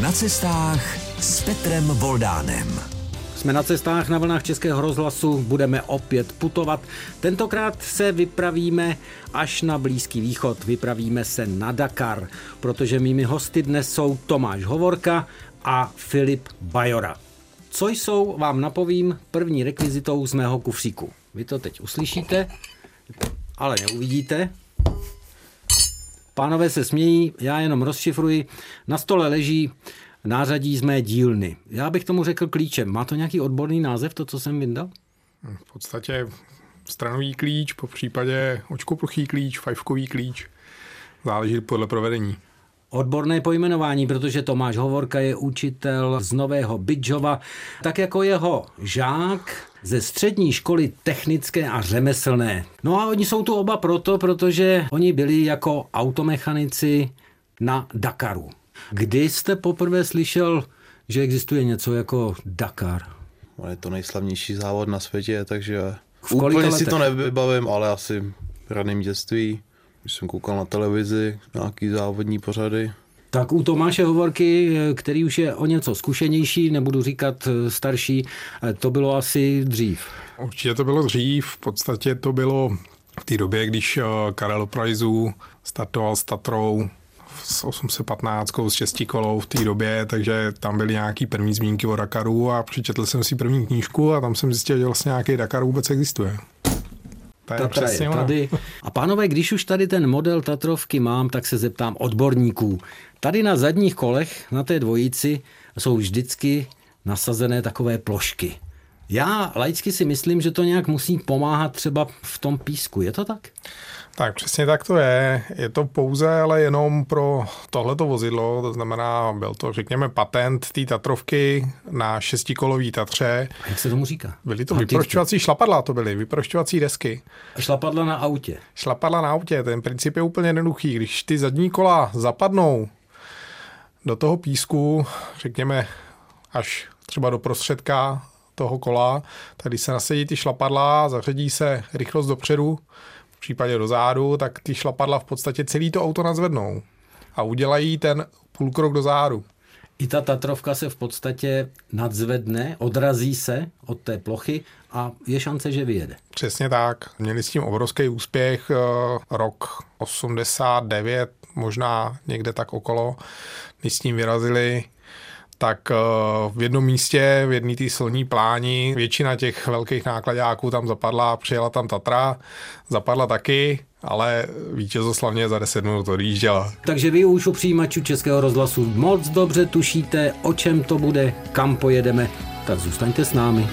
Na cestách s Petrem Voldánem. Jsme na cestách na vlnách Českého rozhlasu, budeme opět putovat. Tentokrát se vypravíme až na Blízký východ, vypravíme se na Dakar, protože mými hosty dnes jsou Tomáš Hovorka a Filip Bajora. Co jsou, vám napovím, první rekvizitou z mého kufříku. Vy to teď uslyšíte, ale neuvidíte. Pánové se smějí, já jenom rozšifruji. Na stole leží nářadí z mé dílny. Já bych tomu řekl klíčem. Má to nějaký odborný název, to, co jsem vyndal? V podstatě stranový klíč, po případě očkopluchý klíč, fajfkový klíč. Záleží podle provedení. Odborné pojmenování, protože Tomáš Hovorka je učitel z Nového Bydžova, tak jako jeho žák ze střední školy technické a řemeslné. No a oni jsou tu oba proto, protože oni byli jako automechanici na Dakaru. Kdy jste poprvé slyšel, že existuje něco jako Dakar? Je to nejslavnější závod na světě, takže v úplně letech? si to nevybavím, ale asi v raném dětství. Když jsem koukal na televizi, nějaký závodní pořady. Tak u Tomáše Hovorky, který už je o něco zkušenější, nebudu říkat starší, to bylo asi dřív. Určitě to bylo dřív, v podstatě to bylo v té době, když eh, Karel Prajzů startoval s Tatrou s 815 s šestikolou v té době, takže tam byly nějaký první zmínky o Dakaru a přečetl jsem si první knížku a tam jsem zjistil, že vlastně nějaký Dakar vůbec existuje. Tatra je tady. A pánové, když už tady ten model Tatrovky mám, tak se zeptám odborníků. Tady na zadních kolech, na té dvojici, jsou vždycky nasazené takové plošky. Já laicky si myslím, že to nějak musí pomáhat třeba v tom písku. Je to tak? Tak přesně tak to je. Je to pouze ale jenom pro tohleto vozidlo, to znamená, byl to, řekněme, patent té Tatrovky na šestikolový Tatře. A jak se tomu říká? Byly to vyprošťovací šlapadla, to byly, vyprošťovací desky. A šlapadla na autě? Šlapadla na autě, ten princip je úplně jednoduchý. Když ty zadní kola zapadnou do toho písku, řekněme, až třeba do prostředka toho kola, tak když se nasadí ty šlapadla, zařadí se rychlost dopředu, v případě do zádu, tak ty šlapadla v podstatě celý to auto nazvednou a udělají ten půlkrok do zádu. I ta Tatrovka se v podstatě nadzvedne, odrazí se od té plochy a je šance, že vyjede. Přesně tak. Měli s tím obrovský úspěch. Eh, rok 89, možná někde tak okolo, když s tím vyrazili tak eh, v jednom místě, v jedné té silní pláni, většina těch velkých nákladáků tam zapadla, přijela tam Tatra, zapadla taky, ale vítězoslavně za 10 minut odjížděla. Takže vy už u přijímačů Českého rozhlasu moc dobře tušíte, o čem to bude, kam pojedeme, tak zůstaňte s námi.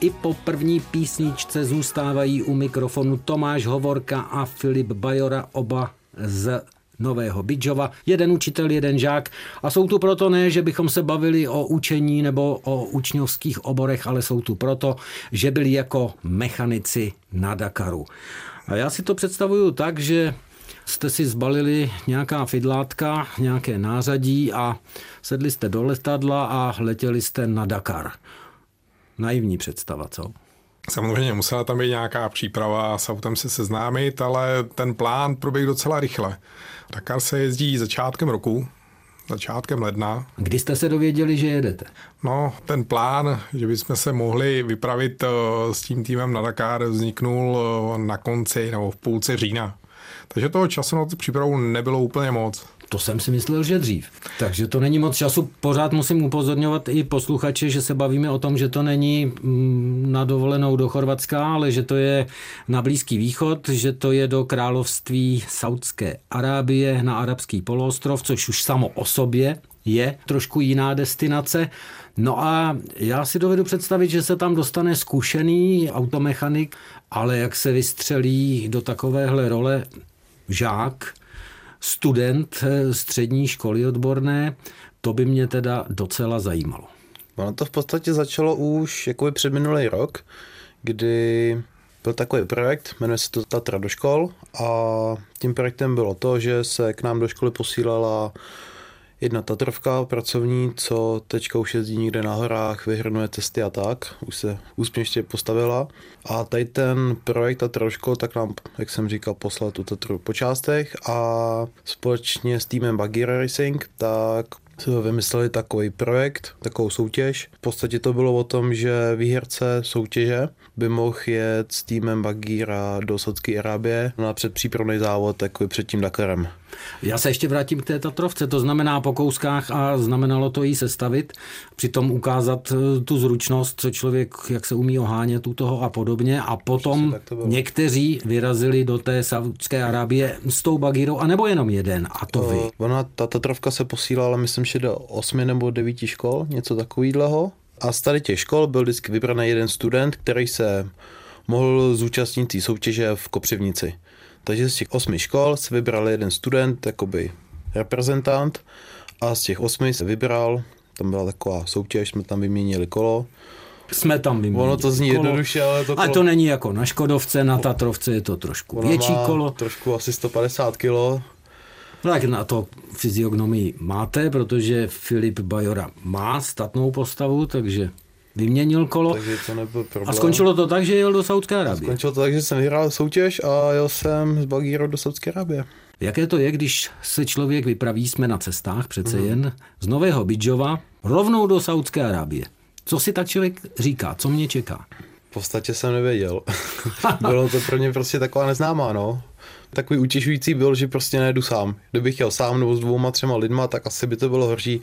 I po první písničce zůstávají u mikrofonu Tomáš Hovorka a Filip Bajora, oba z Nového Bidžova, jeden učitel, jeden žák a jsou tu proto ne, že bychom se bavili o učení nebo o učňovských oborech, ale jsou tu proto, že byli jako mechanici na Dakaru. A já si to představuju tak, že jste si zbalili nějaká fidlátka, nějaké nářadí a sedli jste do letadla a letěli jste na Dakar. Naivní představa, co? Samozřejmě musela tam být nějaká příprava s autem se seznámit, ale ten plán proběh docela rychle. Dakar se jezdí začátkem roku, začátkem ledna. Kdy jste se dověděli, že jedete? No, ten plán, že bychom se mohli vypravit eh, s tím týmem na Dakar, vzniknul eh, na konci nebo v půlce října. Takže toho času na tu přípravu nebylo úplně moc. To jsem si myslel, že dřív. Takže to není moc času. Pořád musím upozorňovat i posluchače, že se bavíme o tom, že to není mm, na dovolenou do Chorvatska, ale že to je na Blízký východ, že to je do království Saudské Arábie na arabský poloostrov, což už samo o sobě je trošku jiná destinace. No a já si dovedu představit, že se tam dostane zkušený automechanik, ale jak se vystřelí do takovéhle role žák, student eh, střední školy odborné, to by mě teda docela zajímalo. Ono to v podstatě začalo už jako před minulý rok, kdy byl takový projekt, jmenuje se to Tatra do škol a tím projektem bylo to, že se k nám do školy posílala jedna Tatrovka pracovní, co teďka už jezdí někde na horách, vyhrnuje testy a tak, už se úspěšně postavila. A tady ten projekt Tatroško, tak nám, jak jsem říkal, poslal tu Tatru po částech a společně s týmem Buggy Racing, tak vymysleli takový projekt, takovou soutěž. V podstatě to bylo o tom, že výherce soutěže by mohl jet s týmem Bagíra do Saudské Arábie na předpřípravný závod jako před tím Dakarem. Já se ještě vrátím k té Tatrovce, to znamená po kouskách a znamenalo to jí sestavit, přitom ukázat eh, tu zručnost, co člověk, jak se umí ohánět u toho a podobně a potom někteří vyrazili do té Saudské Arábie s tou bagírou, anebo jenom jeden a to vy. Ona, ta Tatrovka se posílala, myslím, že do osmi nebo devíti škol, něco takového. A z tady těch škol byl vždycky vybraný jeden student, který se mohl zúčastnit té soutěže v Kopřivnici. Takže z těch osmi škol se vybral jeden student, jakoby reprezentant a z těch osmi se vybral, tam byla taková soutěž, jsme tam vyměnili kolo. Jsme tam vyměnili Ono to zní kolo. jednoduše, ale to kolo... Ale to není jako na Škodovce, na Tatrovce je to trošku ono větší kolo. trošku asi 150 kilo. No tak na to fyziognomii máte, protože Filip Bajora má statnou postavu, takže vyměnil kolo. Takže to nebyl problém. A skončilo to tak, že jel do Saudské Arábie. Skončilo to tak, že jsem vyhrál soutěž a jel jsem z Bagíro do Saudské Arábie. Jaké to je, když se člověk vypraví, jsme na cestách přece mm. jen, z Nového Bidžova rovnou do Saudské Arábie. Co si tak člověk říká, co mě čeká? V podstatě jsem nevěděl. Bylo to pro mě prostě taková neznámá, no. Takový utěšující byl, že prostě nejedu sám. Kdybych jel sám nebo s dvouma, třema lidma, tak asi by to bylo horší,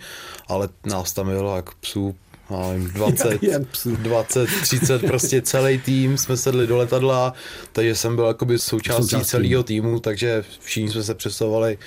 ale nás tam bylo jak psů nevím, 20, 20, 30, prostě celý tým, jsme sedli do letadla, takže jsem byl jakoby součástí, součástí. celého týmu, takže všichni jsme se přesovali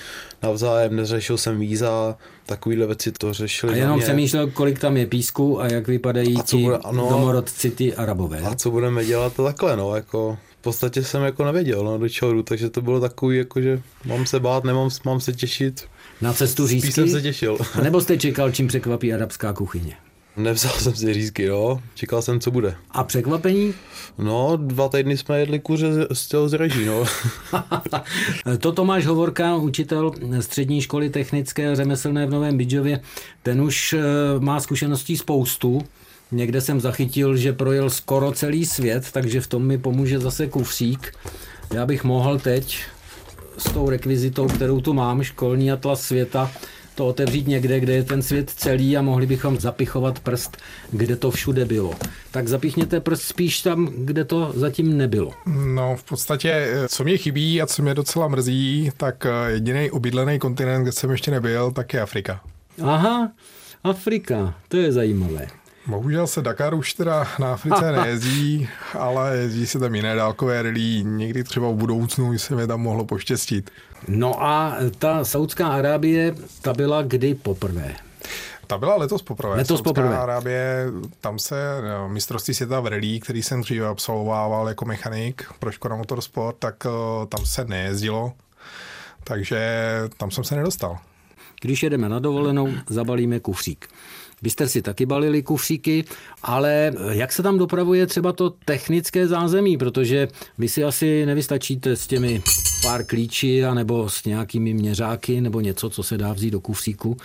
navzájem, neřešil jsem víza, takovýhle věci to řešili. A jenom přemýšlel, kolik tam je písku a jak vypadají a ti bude, ano, domorodci ty arabové. A co budeme dělat to takhle, no, jako v podstatě jsem jako nevěděl, no, do čeho jdu, takže to bylo takový, jako že mám se bát, nemám, mám se těšit. Na cestu řízky? Spíš jsem se těšil. A nebo jste čekal, čím překvapí arabská kuchyně? Nevzal jsem si řízky, jo. Čekal jsem, co bude. A překvapení? No, dva týdny jsme jedli kuře z toho z reží, no. to Tomáš Hovorka, učitel střední školy technické a řemeslné v Novém Bidžově, ten už eh, má zkušeností spoustu. Někde jsem zachytil, že projel skoro celý svět, takže v tom mi pomůže zase kufřík. Já bych mohl teď s tou rekvizitou, kterou tu mám, školní atlas světa, to otevřít někde, kde je ten svět celý a mohli bychom zapichovat prst, kde to všude bylo. Tak zapichněte prst spíš tam, kde to zatím nebylo. No v podstatě, co mě chybí a co mě docela mrzí, tak eh, jediný obydlený kontinent, kde jsem ještě nebyl, tak je Afrika. Aha, Afrika, to je zajímavé. Bohužel se Dakar už teda na Africe nejezdí, ale jezdí se tam jiné dálkové rally. Někdy třeba v budoucnu se mi tam mohlo poštěstit. No a ta Saudská Arábie, ta byla kdy poprvé? Ta byla letos poprvé. Letos Saudská poprvé. Arábie, tam se no, mistrovství světa v rally, který jsem dříve absolvoval jako mechanik pro Škoda Motorsport, tak eh, tam se nejezdilo, takže tam jsem se nedostal. Když jedeme na dovolenou, zabalíme kufřík. Vy jste si taky balili kufříky, ale jak se tam dopravuje třeba to technické zázemí, protože vy si asi nevystačíte s těmi pár klíči nebo s nějakými měřáky nebo něco, co se dá vzít do kufříku.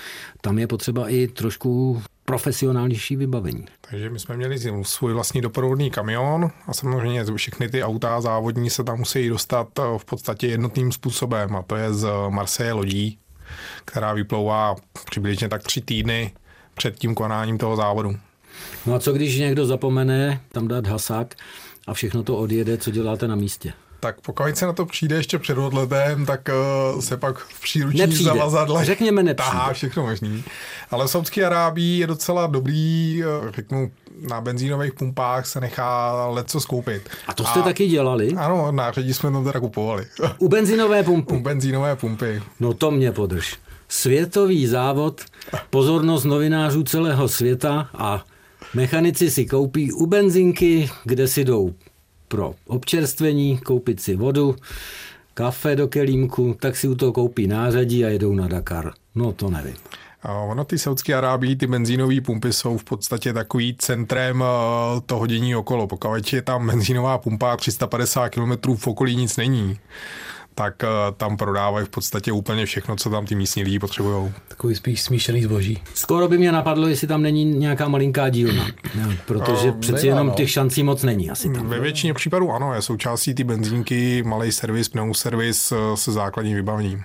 Tam je potřeba i trošku profesionálnější vybavení. Takže my jsme měli svůj vlastní doprovodný kamion a samozřejmě všechny ty auta závodní se tam musí dostat v podstatě jednotným způsobem a to je z Marseille lodí, která vyplouvá přibližně tak tři týdny před tím konáním toho závodu. No a co když někdo zapomene tam dát hasák a všechno to odjede, co děláte na místě? Tak pokud se na to přijde ještě před odletem, tak uh, se pak v příruční nepřijde. zavazadle Řekněme nepřijde. tahá všechno možný. Ale v Saudské Arábii je docela dobrý, uh, řeknu, na benzínových pumpách se nechá leco skoupit. A to jste a, taky dělali? Ano, nářadí jsme to teda kupovali. U benzínové pumpy? U benzínové pumpy. No to mě podrž světový závod, pozornost novinářů celého světa a mechanici si koupí u benzinky, kde si jdou pro občerstvení, koupit si vodu, kafe do kelímku, tak si u toho koupí nářadí a jedou na Dakar. No to nevím. Ono, ty Saudské Arábii, ty benzínové pumpy jsou v podstatě takový centrem eh, toho dění okolo. Pokud je tam benzínová pumpa 350 km v okolí nic není, tak uh, tam prodávají v podstatě úplně všechno, co tam ty místní lidi potřebují. Takový spíš smíšený zboží. Skoro by mě napadlo, jestli tam není nějaká malinká dílna, ne, protože uh, přeci jenom těch šancí moc není asi tam. Ve většině případů ano, je součástí ty benzínky malý servis, pneuservis eh, se základním vybavením.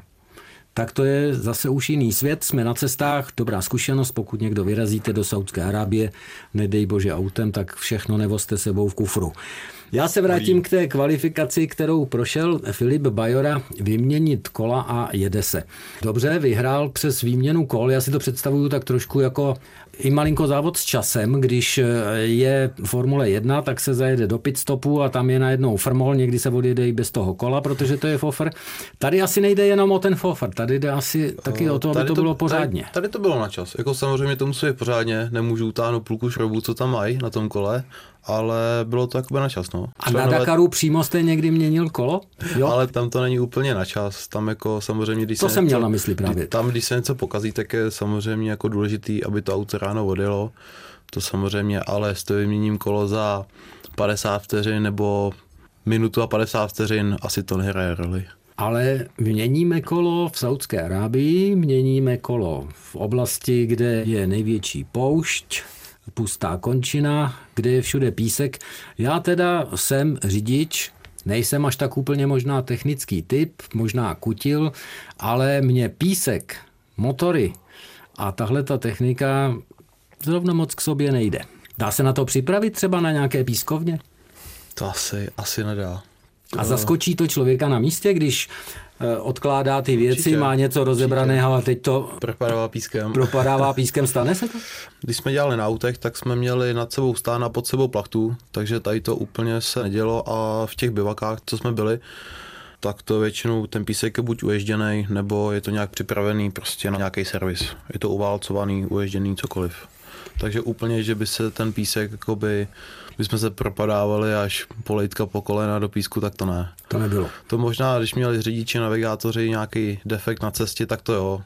Tak to je zase už jiný svět. Jsme na cestách, dobrá zkušenost, pokud někdo vyrazíte do Saudské Arábie, nedej bože autem, tak všechno nevozte sebou v kufru. Já se vrátím k té kvalifikaci, kterou prošel Filip Bajora vyměnit kola a jede se. Dobře, vyhrál přes výměnu kol, já si to představuju tak trošku jako i malinko závod s časem, když je Formule 1, tak se zajede do pit stopu a tam je najednou frmol, někdy se odjede i bez toho kola, protože to je fofer. Tady asi nejde jenom o ten fofer, tady jde asi taky o to, aby to, to bylo pořádně. Tady, tady to bylo na čas. Jako samozřejmě to musí pořádně, nemůžu utáhnout půlku šroubů, co tam mají na tom kole, ale bylo to jakoby na čas. No. A na Dakaru přímo jste někdy měnil kolo? Jo? Ale tam to není úplně na čas. Tam jako samozřejmě, když to se jsem něco, měl na mysli právě. Tam, když se něco pokazí, tak je samozřejmě jako důležitý, aby to auto ráno odjelo. To samozřejmě, ale s to vyměním kolo za 50 vteřin nebo minutu a 50 vteřin, asi to nehraje roli. Ale měníme kolo v Saudské Arábii, měníme kolo v oblasti, kde je největší poušť, pustá končina, kde je všude písek. Já teda jsem řidič, nejsem až tak úplně možná technický typ, možná kutil, ale mě písek, motory a tahle ta technika zrovna moc k sobě nejde. Dá se na to připravit třeba na nějaké pískovně? To asi, asi nedá. A zaskočí to člověka na místě, když eh, odkládá ty věci, určitě, má něco rozebraného a teď to propadává pískem. Propadává pískem, stane se to? Když jsme dělali na autech, tak jsme měli nad sebou stán a pod sebou plachtu, takže tady to úplně se nedělo a v těch bivakách, co jsme byli, tak to většinou ten písek je buď uježděný, nebo je to nějak připravený prostě na nějaký servis. Je to uválcovaný, uježděný, cokoliv. Takže úplně, že by se ten písek jakoby my jsme se propadávali až polejtka po kolena do písku, tak to ne. To nebylo. To možná, když měli řidiči, navigátoři nějaký defekt na cestě, tak to jo.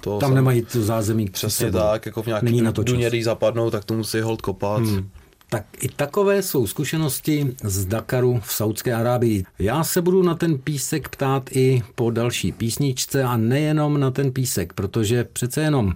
To Tam jsem... nemají to zázemí Přesně sebou. tak, jako v nějaký duně, když zapadnou, tak to musí hold kopat. Hmm. Tak i takové jsou zkušenosti z Dakaru v Saudské Arábii. Já se budu na ten písek ptát i po další písničce a nejenom na ten písek, protože přece jenom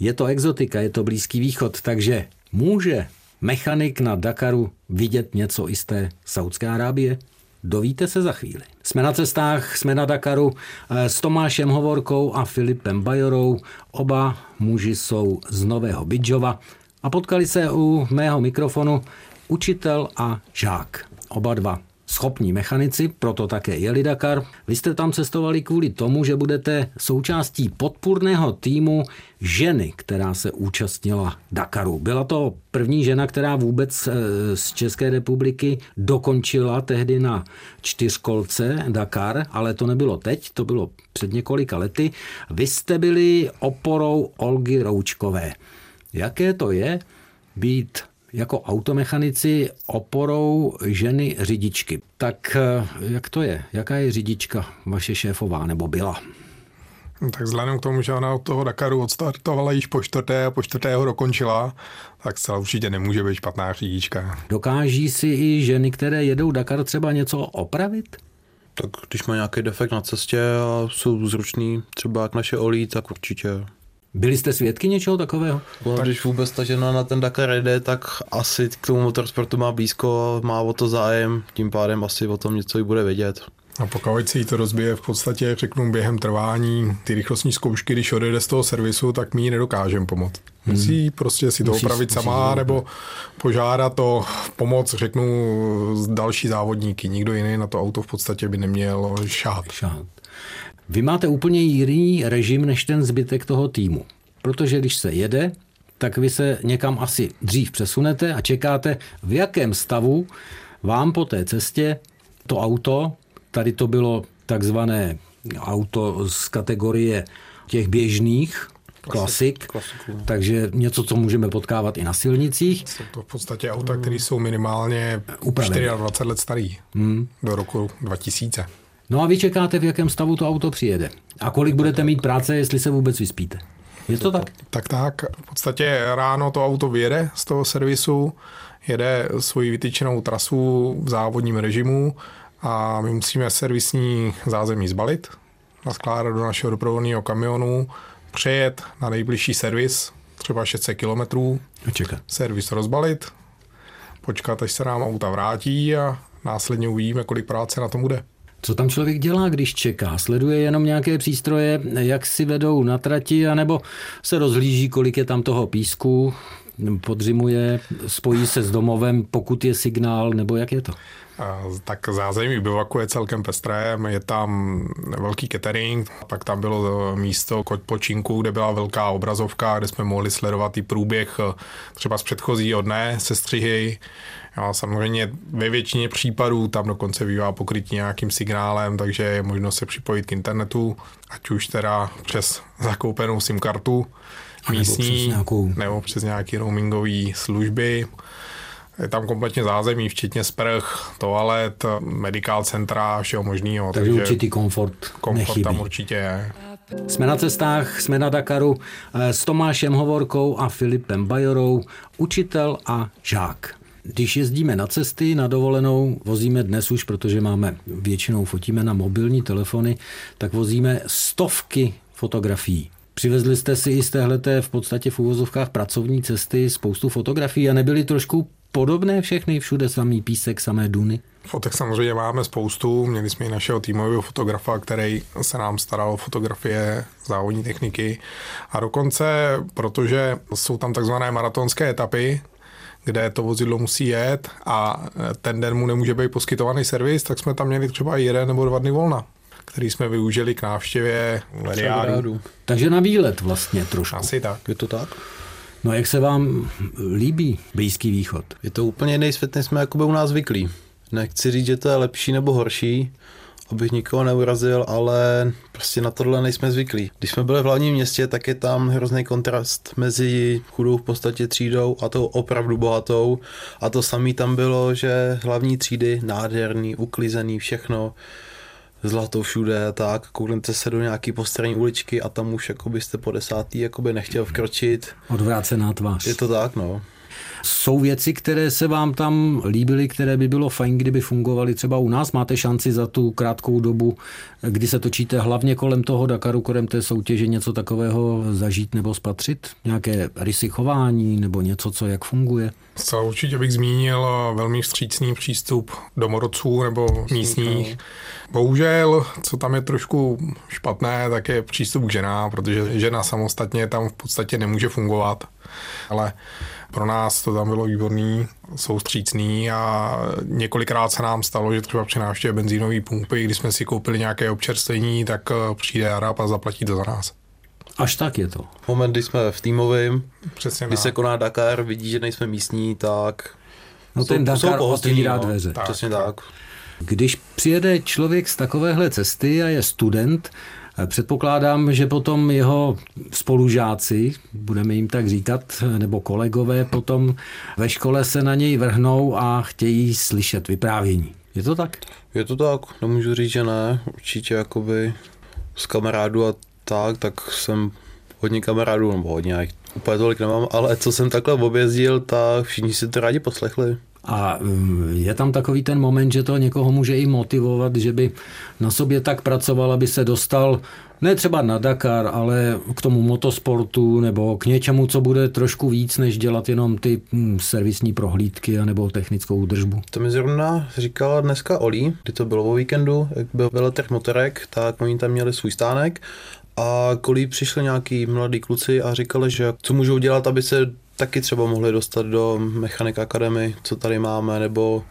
je to exotika, je to Blízký východ, takže může mechanik na Dakaru vidět něco i z té Saudské Arábie? Dovíte se za chvíli. Jsme na cestách, jsme na Dakaru eh, s Tomášem Hovorkou a Filipem Bajorou. Oba muži jsou z Nového Bidžova a potkali se u mého mikrofonu učitel a žák. Oba dva schopní mechanici, proto také jeli Dakar. Vy jste tam cestovali kvůli tomu, že budete součástí podpůrného týmu ženy, která se účastnila Dakaru. Byla to první žena, která vůbec eh, z České republiky dokončila tehdy na čtyřkolce Dakar, ale to nebylo teď, to bylo před několika lety. Vy jste byli oporou Olgy Roučkové. Jaké to je být jako automechanici oporou ženy řidičky. Tak eh, jak to je? Jaká je řidička vaše šéfová nebo byla? Tak vzhledem k tomu, že ona od toho Dakaru odstartovala již po čtvrté a po čtvrté ho dokončila, tak se určitě nemůže být špatná řidička. Dokáží si i ženy, které jedou Dakar, třeba něco opravit? Tak když má nějaký defekt na cestě a jsou zruční, třeba jak naše olí, tak určitě byli jste svědky něčeho takového? No, když vůbec ta žena na ten Dakar jde, tak asi k tomu motorsportu má blízko, má o to zájem, tím pádem asi o tom něco i bude vědět. A pokud se jí to rozbije v podstatě, řeknu, během trvání ty rychlostní zkoušky, když odejde z toho servisu, tak my ji nedokážeme pomoct. Hmm. Musí prostě si to musí, opravit musí, sama, musí, nebo požádat o pomoc, řeknu, další závodníky. Nikdo jiný na to auto v podstatě by neměl šát. šát. Vy máte úplně jiný režim než ten zbytek toho týmu. Protože když se jede, tak vy se někam asi dřív přesunete a čekáte, v jakém stavu vám po té cestě to auto, tady to bylo takzvané auto z kategorie těch běžných, klasik, klasik takže něco, co můžeme potkávat i na silnicích. Jsou to v podstatě auta, které jsou minimálně Upravené. 24 let starý, hmm. do roku 2000. No a vy čekáte, v jakém stavu to auto přijede. A kolik budete mít práce, jestli se vůbec vyspíte. Je to tak? Tak tak. V podstatě ráno to auto vyjede z toho servisu, jede svoji vytyčenou trasu v závodním režimu a my musíme servisní zázemí zbalit, naskládat do našeho doprovodného kamionu, přejet na nejbližší servis, třeba 600 kilometrů, servis rozbalit, počkat, až se nám auta vrátí a následně uvidíme, kolik práce na tom bude. Co tam člověk dělá, když čeká? Sleduje jenom nějaké přístroje, jak si vedou na trati, anebo se rozhlíží, kolik je tam toho písku, podřimuje, spojí se s domovem, pokud je signál, nebo jak je to? Tak zázemí bivaku je celkem pestré, je tam velký catering, pak tam bylo místo k odpočinku, kde byla velká obrazovka, kde jsme mohli sledovat i průběh třeba z předchozího dne, se střihy. Jo, samozřejmě ve většině případů tam dokonce bývá pokrytí nějakým signálem, takže je možno se připojit k internetu, ať už teda přes zakoupenou SIM kartu místní, nebo přes, nějakou... nebo přes nějaké roamingové služby. Je tam kompletně zázemí, včetně sprch, toalet, medical centra, všeho možného. Takže, takže určitý komfort Komfort nechybí. tam určitě je. Jsme na cestách, jsme na Dakaru eh, s Tomášem Hovorkou a Filipem Bajorou, učitel a žák. Když jezdíme na cesty, na dovolenou, vozíme dnes už, protože máme většinou fotíme na mobilní telefony, tak vozíme stovky fotografií. Přivezli jste si i z téhleté v podstatě v úvozovkách pracovní cesty spoustu fotografií a nebyly trošku podobné všechny, všude samý písek, samé duny? Fotek samozřejmě máme spoustu. Měli jsme i našeho týmového fotografa, který se nám staral o fotografie závodní techniky. A dokonce, protože jsou tam takzvané maratonské etapy, kde to vozidlo musí jet a ten den mu nemůže být poskytovaný servis, tak jsme tam měli třeba jeden nebo dva dny volna který jsme využili k návštěvě Veriádu. Takže na výlet vlastně trošku. Asi tak. Je to tak? No jak se vám líbí Blízký východ? Je to úplně jiný svět, než jsme jakoby u nás zvyklí. Nechci říct, že to je lepší nebo horší, abych nikoho neurazil, ale prostě na tohle nejsme zvyklí. Když jsme byli v hlavním městě, tak je tam hrozný kontrast mezi chudou v podstatě třídou a tou opravdu bohatou. A to samé tam bylo, že hlavní třídy nádherný, uklizený, všechno zlato všude tak, kouknete se do nějaký postranní uličky a tam už jako byste po desátý jakoby nechtěl vkročit. Odvrácená tvář. Je to tak, no. Jsou věci, které se vám tam líbily, které by bylo fajn, kdyby fungovaly třeba u nás? Máte šanci za tu krátkou dobu, kdy se točíte hlavně kolem toho Dakaru, kolem té soutěže něco takového zažít nebo spatřit? Nějaké rysy chování nebo něco, co jak funguje? Zcela určitě bych zmínil velmi vstřícný přístup domorodců nebo místních. Bohužel, co tam je trošku špatné, tak je přístup k ženám, protože žena samostatně tam v podstatě nemůže fungovat. Ale pro nás to tam bylo výborný, jsou střícný a několikrát se nám stalo, že třeba při návštěvě benzínové pumpy, když jsme si koupili nějaké občerstvení, tak eh, přijde Arab a zaplatí to za nás. Až tak je to. Moment, kdy jsme v týmovém, Přesně když se koná Dakar, vidí, že nejsme místní, tak No ten Dakar otvírá dveře. Tak, Přesně tak. Když přijede člověk z takovéhle cesty a je student, Předpokládám, že potom jeho spolužáci, budeme jim tak říkat, nebo kolegové potom ve škole se na něj vrhnou a chtějí slyšet vyprávění. Je to tak? Je to tak, nemůžu říct, že ne. Určitě jakoby z kamarádu a tak, tak jsem hodně kamarádů, nebo hodně, úplně tolik nemám, ale co jsem takhle objezdil, tak všichni si to rádi poslechli. A mm, je tam takový ten moment, že to někoho může i motivovat, že by na sobě tak pracoval, aby se dostal ne třeba na Dakar, ale k tomu motosportu nebo k něčemu, co bude trošku víc, než dělat jenom ty mm, servisní prohlídky nebo technickou údržbu. To mi zrovna říkala dneska Oli, kdy to bylo o víkendu, jak byl veletrh motorek, tak oni tam měli svůj stánek a kolí přišli nějaký mladí kluci a říkali, že co můžou dělat, aby se taky třeba mohli dostat do Mechanik Academy, co tady máme, nebo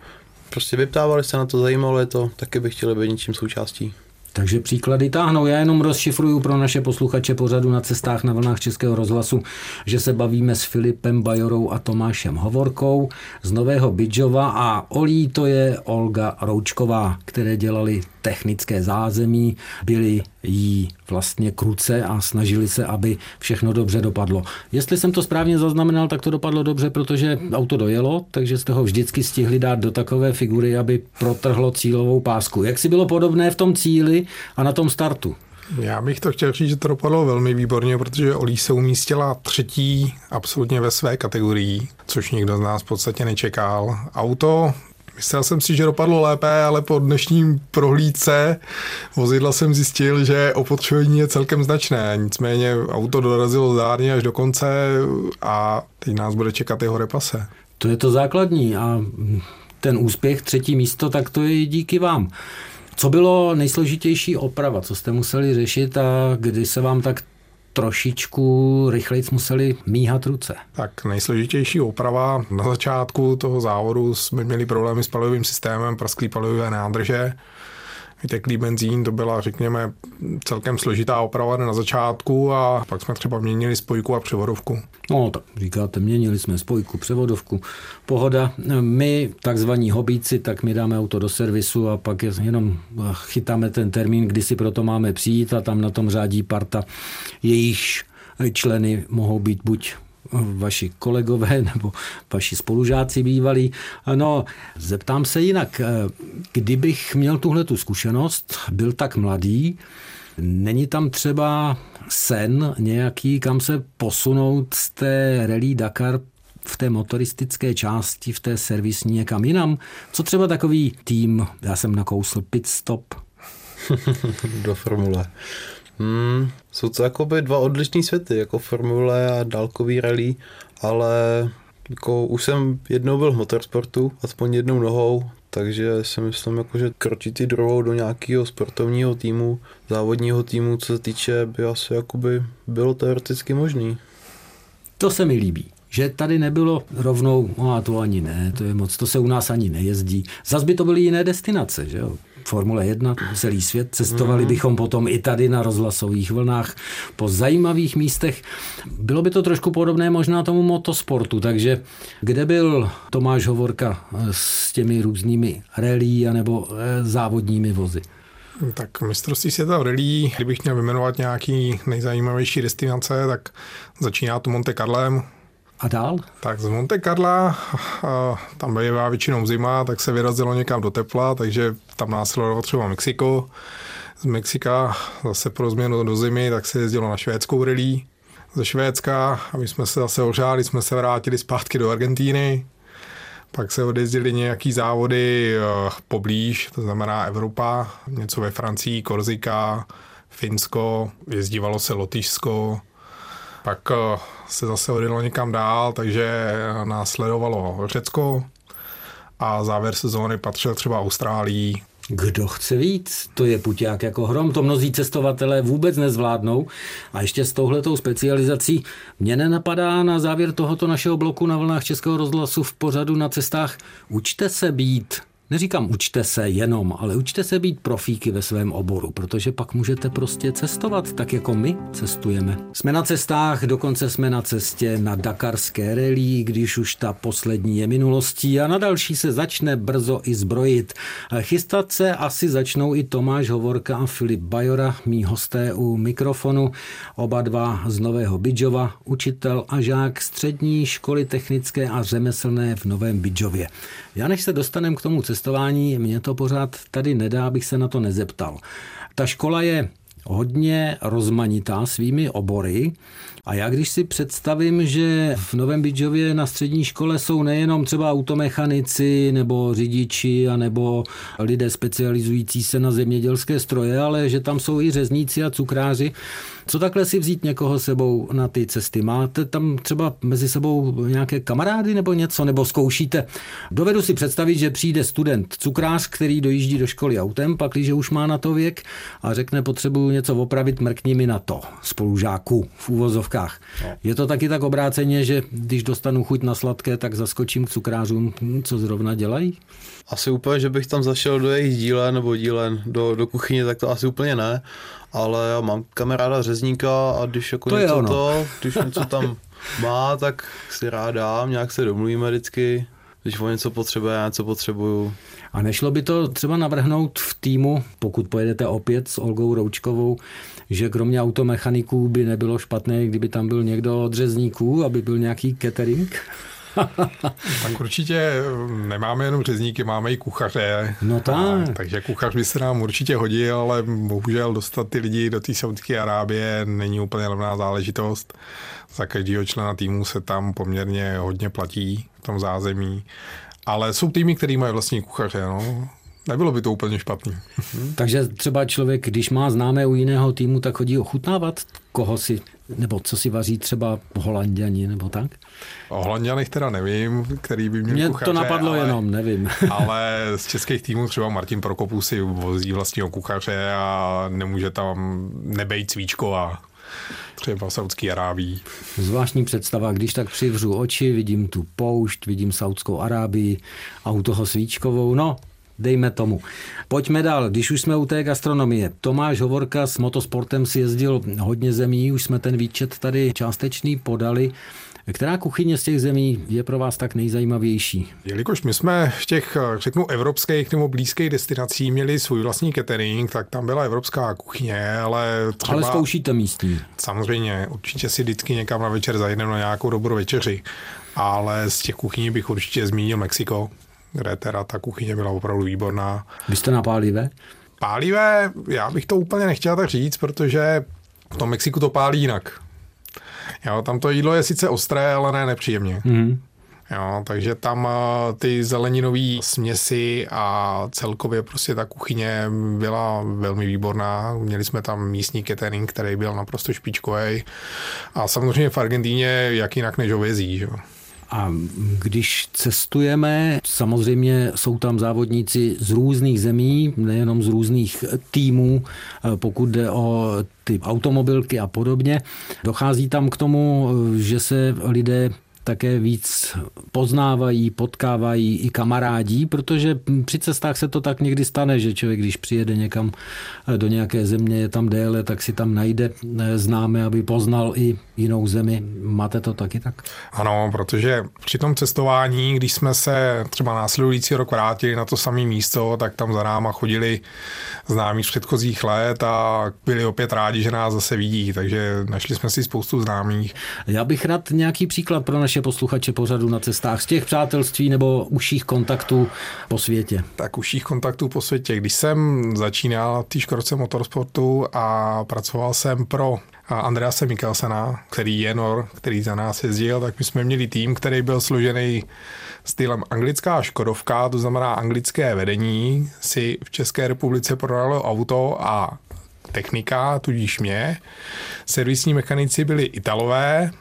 prostě vyptávali se na to, zajímalo je to, taky by chtěli být něčím součástí. Takže příklady táhnou. Já jenom rozšifruju pro naše posluchače pořadu na cestách na vlnách Českého rozhlasu, že se bavíme s Filipem Bajorou a Tomášem Hovorkou z Nového Bidžova a Olí to je Olga Roučková, které dělali technické zázemí, byli jí vlastně kruce a snažili se, aby všechno dobře dopadlo. Jestli jsem to správně zaznamenal, tak to dopadlo dobře, protože auto dojelo, takže jste ho vždycky stihli dát do takové figury, aby protrhlo cílovou pásku. Jak si bylo podobné v tom cíli a na tom startu? Já bych to chtěl říct, že to dopadlo velmi výborně, protože Olí se umístila třetí absolutně ve své kategorii, což nikdo z nás v podstatě nečekal. Auto Myslel jsem si, že dopadlo lépe, ale po dnešním prohlídce vozidla jsem zjistil, že opotřebení je celkem značné. Nicméně auto dorazilo zdárně až do konce a teď nás bude čekat jeho repase. To je to základní a ten úspěch, třetí místo, tak to je díky vám. Co bylo nejsložitější oprava, co jste museli řešit a kdy se vám tak trošičku rychleji museli míhat ruce. Tak nejsložitější oprava na začátku toho závodu jsme měli problémy s palivovým systémem, prasklý palivové nádrže, vyteklý benzín, to byla, řekněme, celkem složitá oprava na začátku a pak jsme třeba měnili spojku a převodovku. No, tak říkáte, měnili jsme spojku, převodovku, pohoda. My, takzvaní hobíci, tak my dáme auto do servisu a pak jenom chytáme ten termín, kdy si proto máme přijít a tam na tom řádí parta, jejichž členy mohou být buď vaši kolegové nebo vaši spolužáci bývalí. No, zeptám se jinak, kdybych měl tuhle tu zkušenost, byl tak mladý, Není tam třeba sen nějaký, kam se posunout z té Rally Dakar v té motoristické části, v té servisní někam jinam? Co třeba takový tým, já jsem nakousl pit stop? Do formule. Hmm, jsou to jakoby dva odlišné světy, jako formule a dálkový rally, ale jako už jsem jednou byl v motorsportu, aspoň jednou nohou, takže si myslím, jako, že kročit i druhou do nějakého sportovního týmu, závodního týmu, co se týče, by asi jakoby bylo teoreticky možný. To se mi líbí že tady nebylo rovnou, no a to ani ne, to je moc, to se u nás ani nejezdí. Zas by to byly jiné destinace, že jo? Formule 1, celý svět. Cestovali mm. bychom potom i tady na rozhlasových vlnách po zajímavých místech. Bylo by to trošku podobné možná tomu motosportu, takže kde byl Tomáš Hovorka s těmi různými relí anebo eh, závodními vozy? Tak mistrovství světa v rally, kdybych měl vyjmenovat nějaký nejzajímavější destinace, tak začíná to Monte Carlem, a dál? Tak z Monte Carla, tam bývá většinou zima, tak se vyrazilo někam do tepla, takže tam následovalo třeba Mexiko. Z Mexika zase pro změnu do zimy, tak se jezdilo na švédskou rally. Ze Švédska, aby jsme se zase ožáli, jsme se vrátili zpátky do Argentíny. Pak se odjezdili nějaký závody uh, poblíž, to znamená Evropa, něco ve Francii, Korzika, Finsko, jezdívalo se Lotyšsko, pak uh, se zase odjelo někam dál, takže následovalo Řecko a závěr sezóny patřil třeba Austrálii. Kdo chce víc? To je puťák jako hrom, to mnozí cestovatelé vůbec nezvládnou. A ještě s touhletou specializací mě nenapadá na závěr tohoto našeho bloku na vlnách Českého rozhlasu v pořadu na cestách Učte se být Neříkám učte se jenom, ale učte se být profíky ve svém oboru, protože pak můžete prostě cestovat, tak jako my cestujeme. Jsme na cestách, dokonce jsme na cestě na Dakarské rally, když už ta poslední je minulostí a na další se začne brzo i zbrojit. Chystat se asi začnou i Tomáš Hovorka a Filip Bajora, mý hosté u mikrofonu, oba dva z Nového Bidžova, učitel a žák střední školy technické a řemeslné v Novém Bidžově. Já než se dostanem k tomu cestování, mě to pořád tady nedá, abych se na to nezeptal. Ta škola je hodně rozmanitá svými obory. A já když si představím, že v Novém Bidžově na střední škole jsou nejenom třeba automechanici nebo řidiči a nebo lidé specializující se na zemědělské stroje, ale že tam jsou i řezníci a cukráři, co takhle si vzít někoho sebou na ty cesty? Máte tam třeba mezi sebou nějaké kamarády nebo něco, nebo zkoušíte? Dovedu si představit, že přijde student cukrář, který dojíždí do školy autem, pak když už má na to věk a řekne, potřebuju něco opravit, mrkni mi na to, spolužáku v úvozovkách. No. Je to taky tak obráceně, že když dostanu chuť na sladké, tak zaskočím k cukrářům, hm, co zrovna dělají? Asi úplně, že bych tam zašel do jejich dílen nebo dílen do, do kuchyně, tak to asi úplně ne ale já mám kamaráda řezníka a když jako to něco to, když něco tam má, tak si rád dám, nějak se domluvíme vždycky, když o něco potřebuje, já něco potřebuju. A nešlo by to třeba navrhnout v týmu, pokud pojedete opět s Olgou Roučkovou, že kromě automechaniků by nebylo špatné, kdyby tam byl někdo od řezníků, aby byl nějaký catering? tak určitě nemáme jenom řezníky, máme i kuchaře. No tak. takže kuchař by se nám určitě hodil, ale bohužel dostat ty lidi do té Saudské Arábie není úplně levná záležitost. Za každého člena týmu se tam poměrně hodně platí v tom zázemí. Ale jsou týmy, které mají vlastní kuchaře. No. Nebylo by to úplně špatný. Takže třeba člověk, když má známé u jiného týmu, tak chodí ochutnávat, koho si, nebo co si vaří třeba holanděni, nebo tak? O holanděnech teda nevím, který by měl Mě kuchaře, to napadlo ale, jenom, nevím. ale z českých týmů třeba Martin Prokopů si vozí vlastního kuchaře a nemůže tam nebejt svíčková. Třeba v Saudské Arábii. Zvláštní představa, když tak přivřu oči, vidím tu poušť, vidím Saudskou Arábii a u toho svíčkovou, no, dejme tomu. Pojďme dál, když už jsme u té gastronomie. Tomáš Hovorka s motosportem si jezdil hodně zemí, už jsme ten výčet tady částečný podali. Která kuchyně z těch zemí je pro vás tak nejzajímavější? Jelikož my jsme v těch, řeknu, evropských nebo blízkých destinací měli svůj vlastní catering, tak tam byla evropská kuchyně, ale třeba... Ale zkoušíte místní. Samozřejmě, určitě si vždycky někam na večer zajedeme na nějakou dobrou večeři, ale z těch kuchyní bych určitě zmínil Mexiko, kde teda ta kuchyně byla opravdu výborná. Vy jste na pálivé? Pálivé, já bych to úplně nechtěl tak říct, protože v tom Mexiku to pálí jinak. Jo, tam to jídlo je sice ostré, ale ne nepříjemně. Mm. Jo, takže tam eh, ty zeleninové směsi a celkově prostě ta kuchyně byla velmi výborná. Měli jsme tam místní catering, který byl naprosto špičkový. A samozřejmě v Argentíně jak jinak než ovězí. Že? A když cestujeme, samozřejmě jsou tam závodníci z různých zemí, nejenom z různých týmů, pokud jde o ty automobilky a podobně. Dochází tam k tomu, že se lidé také víc poznávají, potkávají i kamarádí, protože při cestách se to tak někdy stane, že člověk, když přijede někam do nějaké země, je tam déle, tak si tam najde známe, aby poznal i jinou zemi. Máte to taky tak? Ano, protože při tom cestování, když jsme se třeba následující rok vrátili na to samé místo, tak tam za náma chodili známí z předchozích let a byli opět rádi, že nás zase vidí, takže našli jsme si spoustu známých. Já bych rád nějaký příklad pro naše posluchače pořadu na cestách z těch přátelství nebo užších kontaktů po světě. Tak užších kontaktů po světě. Když jsem začínal v té škorce motorsportu a pracoval jsem pro Andrease Mikkelsena, který je Nor, který za nás jezdil, tak my jsme měli tým, který byl složený stylem anglická Škodovka, to znamená anglické vedení, si v České republice prodalo auto a technika, tudíž mě. Servisní mechanici byli Italové,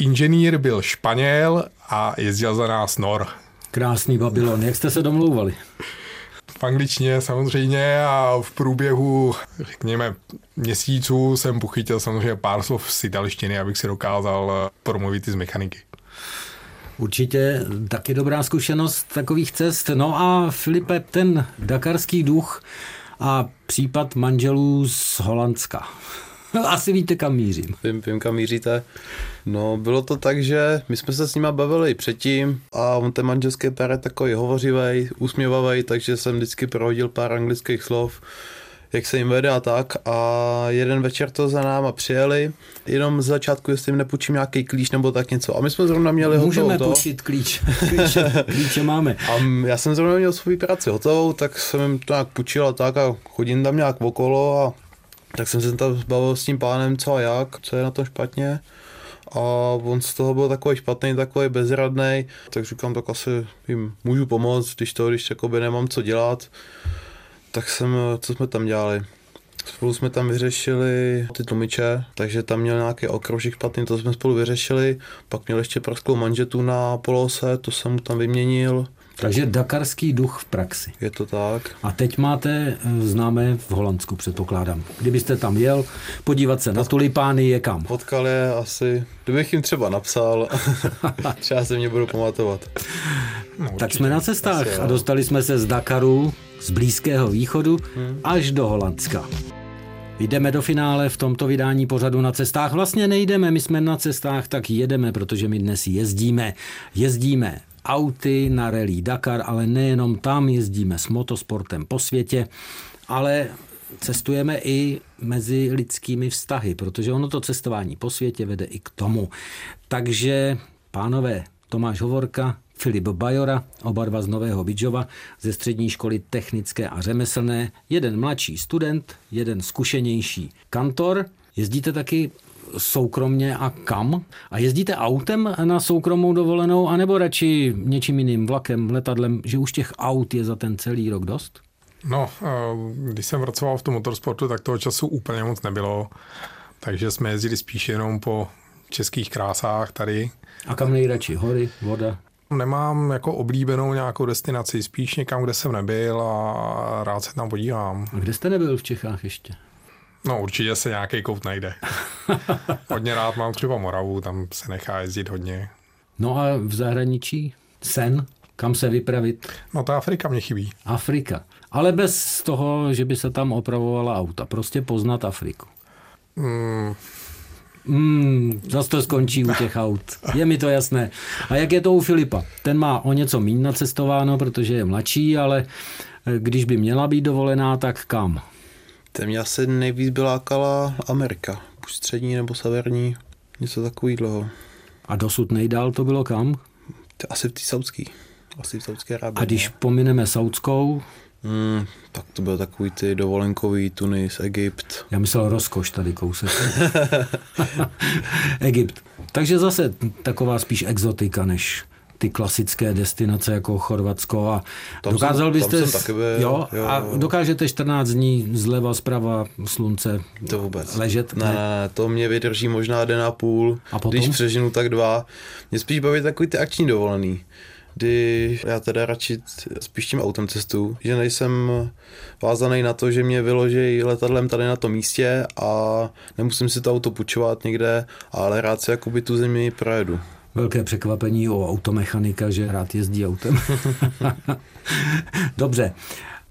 inženýr byl Španěl a jezdil za nás Nor. Krásný Babylon. Jak jste se domlouvali? v angličtině samozřejmě a v průběhu, řekněme, měsíců jsem pochytil samozřejmě pár slov z italštiny, abych si dokázal promluvit i z mechaniky. Určitě taky dobrá zkušenost takových cest. No a Filipe, ten dakarský duch a případ manželů z Holandska. Asi víte, kam mířím. Vím, vím, kam míříte. No, bylo to tak, že my jsme se s nima bavili předtím a on ten manželský pár je takový hovořivý, usměvavý, takže jsem vždycky prohodil pár anglických slov jak se jim vede a tak. A jeden večer to za náma přijeli, jenom z začátku, jestli jim nepůjčím nějaký klíč nebo tak něco. A my jsme zrovna měli Můžeme hotovou půjčit klíč. Klíče, klíče máme. A já jsem zrovna měl svou práci hotovou, tak jsem jim to nějak půjčil a tak a chodím tam nějak okolo a tak jsem se tam zbavil s tím pánem co a jak, co je na tom špatně. A on z toho byl takový špatný, takový bezradný, tak říkám, tak asi jim můžu pomoct, když to, když jakoby nemám co dělat, tak jsem, co jsme tam dělali? Spolu jsme tam vyřešili ty tlumiče, takže tam měl nějaký okroužek špatný, to jsme spolu vyřešili, pak měl ještě prasklou manžetu na polose, to jsem mu tam vyměnil, takže dakarský duch v praxi. Je to tak. A teď máte eh, známé v Holandsku, předpokládám. Kdybyste tam jel, podívat se na tulipány je kam? Potkal je asi, kdybych jim třeba napsal, třeba se mě budou pamatovat. No, tak jsme na cestách a dostali jsme se z Dakaru, z Blízkého východu, hmm. až do Holandska. Jdeme do finále v tomto vydání pořadu na cestách. Vlastně nejdeme, my jsme na cestách, tak jedeme, protože my dnes jezdíme. Jezdíme auty na rally Dakar, ale nejenom tam jezdíme s motosportem po světě, ale cestujeme i mezi lidskými vztahy, protože ono to cestování po světě vede i k tomu. Takže, pánové, Tomáš Hovorka, Filip Bajora, oba dva z Nového Bidžova, ze střední školy technické a řemeslné, jeden mladší student, jeden zkušenější kantor. Jezdíte taky soukromně a kam? A jezdíte autem na soukromou dovolenou, anebo radši něčím jiným, vlakem, letadlem, že už těch aut je za ten celý rok dost? No, eh, když jsem pracoval v tom motorsportu, tak toho času úplně moc nebylo. Takže jsme jezdili spíš jenom po českých krásách tady. A kam nejradši? Hory, voda? Nemám jako oblíbenou nějakou destinaci, spíš někam, kde jsem nebyl a rád se tam podívám. A kde jste nebyl v Čechách ještě? No určitě se nějaký kout najde. hodně rád mám třeba Moravu, tam se nechá jezdit hodně. No a v zahraničí? Sen? Kam se vypravit? No ta Afrika mě chybí. Afrika. Ale bez toho, že by se tam opravovala auta. Prostě poznat Afriku. Mm, Hmm, zase to skončí u těch aut. Je mi to jasné. A jak je to u Filipa? Ten má o něco méně nacestováno, protože je mladší, ale eh, když by měla být dovolená, tak kam? Ten mě asi nejvíc byla lákala Amerika. Buď střední nebo severní, něco takového. A dosud nejdál to bylo kam? To asi v té saudský. Asi v Saudské Arábii. A když pomineme Saudskou, Hmm, tak to byl takový ty dovolenkový Tunis, Egypt. já myslel rozkoš tady kousek. Egypt. Takže zase taková spíš exotika, než ty klasické destinace jako Chorvatsko a Tam dokázal jsem- byste... tam jsem byl, jo, jo, a dokážete 14 dní zleva, zprava, slunce To vůbec. ležet? Ne, ne, to mě vydrží možná den a půl. A potom? Když přežinu, tak dva. Mě spíš baví takový ty akční dovolený. Kdy já teda radši spíš tím autem cestu, že nejsem vázaný na to, že mě vyloží letadlem tady na tom místě a nemusím si to auto půjčovat někde, ale rád si jakoby tu zemi projedu. Velké překvapení u automechanika, že rád jezdí autem. Dobře.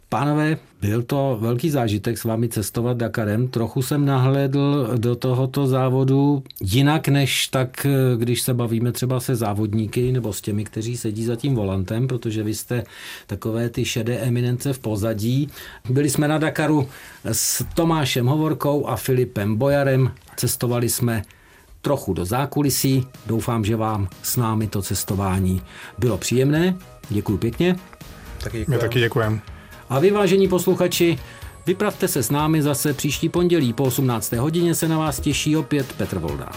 Pánové, byl to velký zážitek s vámi cestovat Dakarem. Trochu jsem nahlédl do tohoto závodu jinak, než tak, když se bavíme třeba se závodníky nebo s těmi, kteří sedí za tím volantem, protože vy jste takové ty šedé eminence v pozadí. Byli jsme na Dakaru s Tomášem Hovorkou a Filipem Bojarem. Cestovali jsme trochu do zákulisí. Doufám, že vám s námi to cestování bylo příjemné. Děkuji pěkně. Taky My taky děkujeme. A vy, vážení posluchači, vypravte se s námi zase příští pondělí po 18. hodině se na vás těší opět Petr Voldán.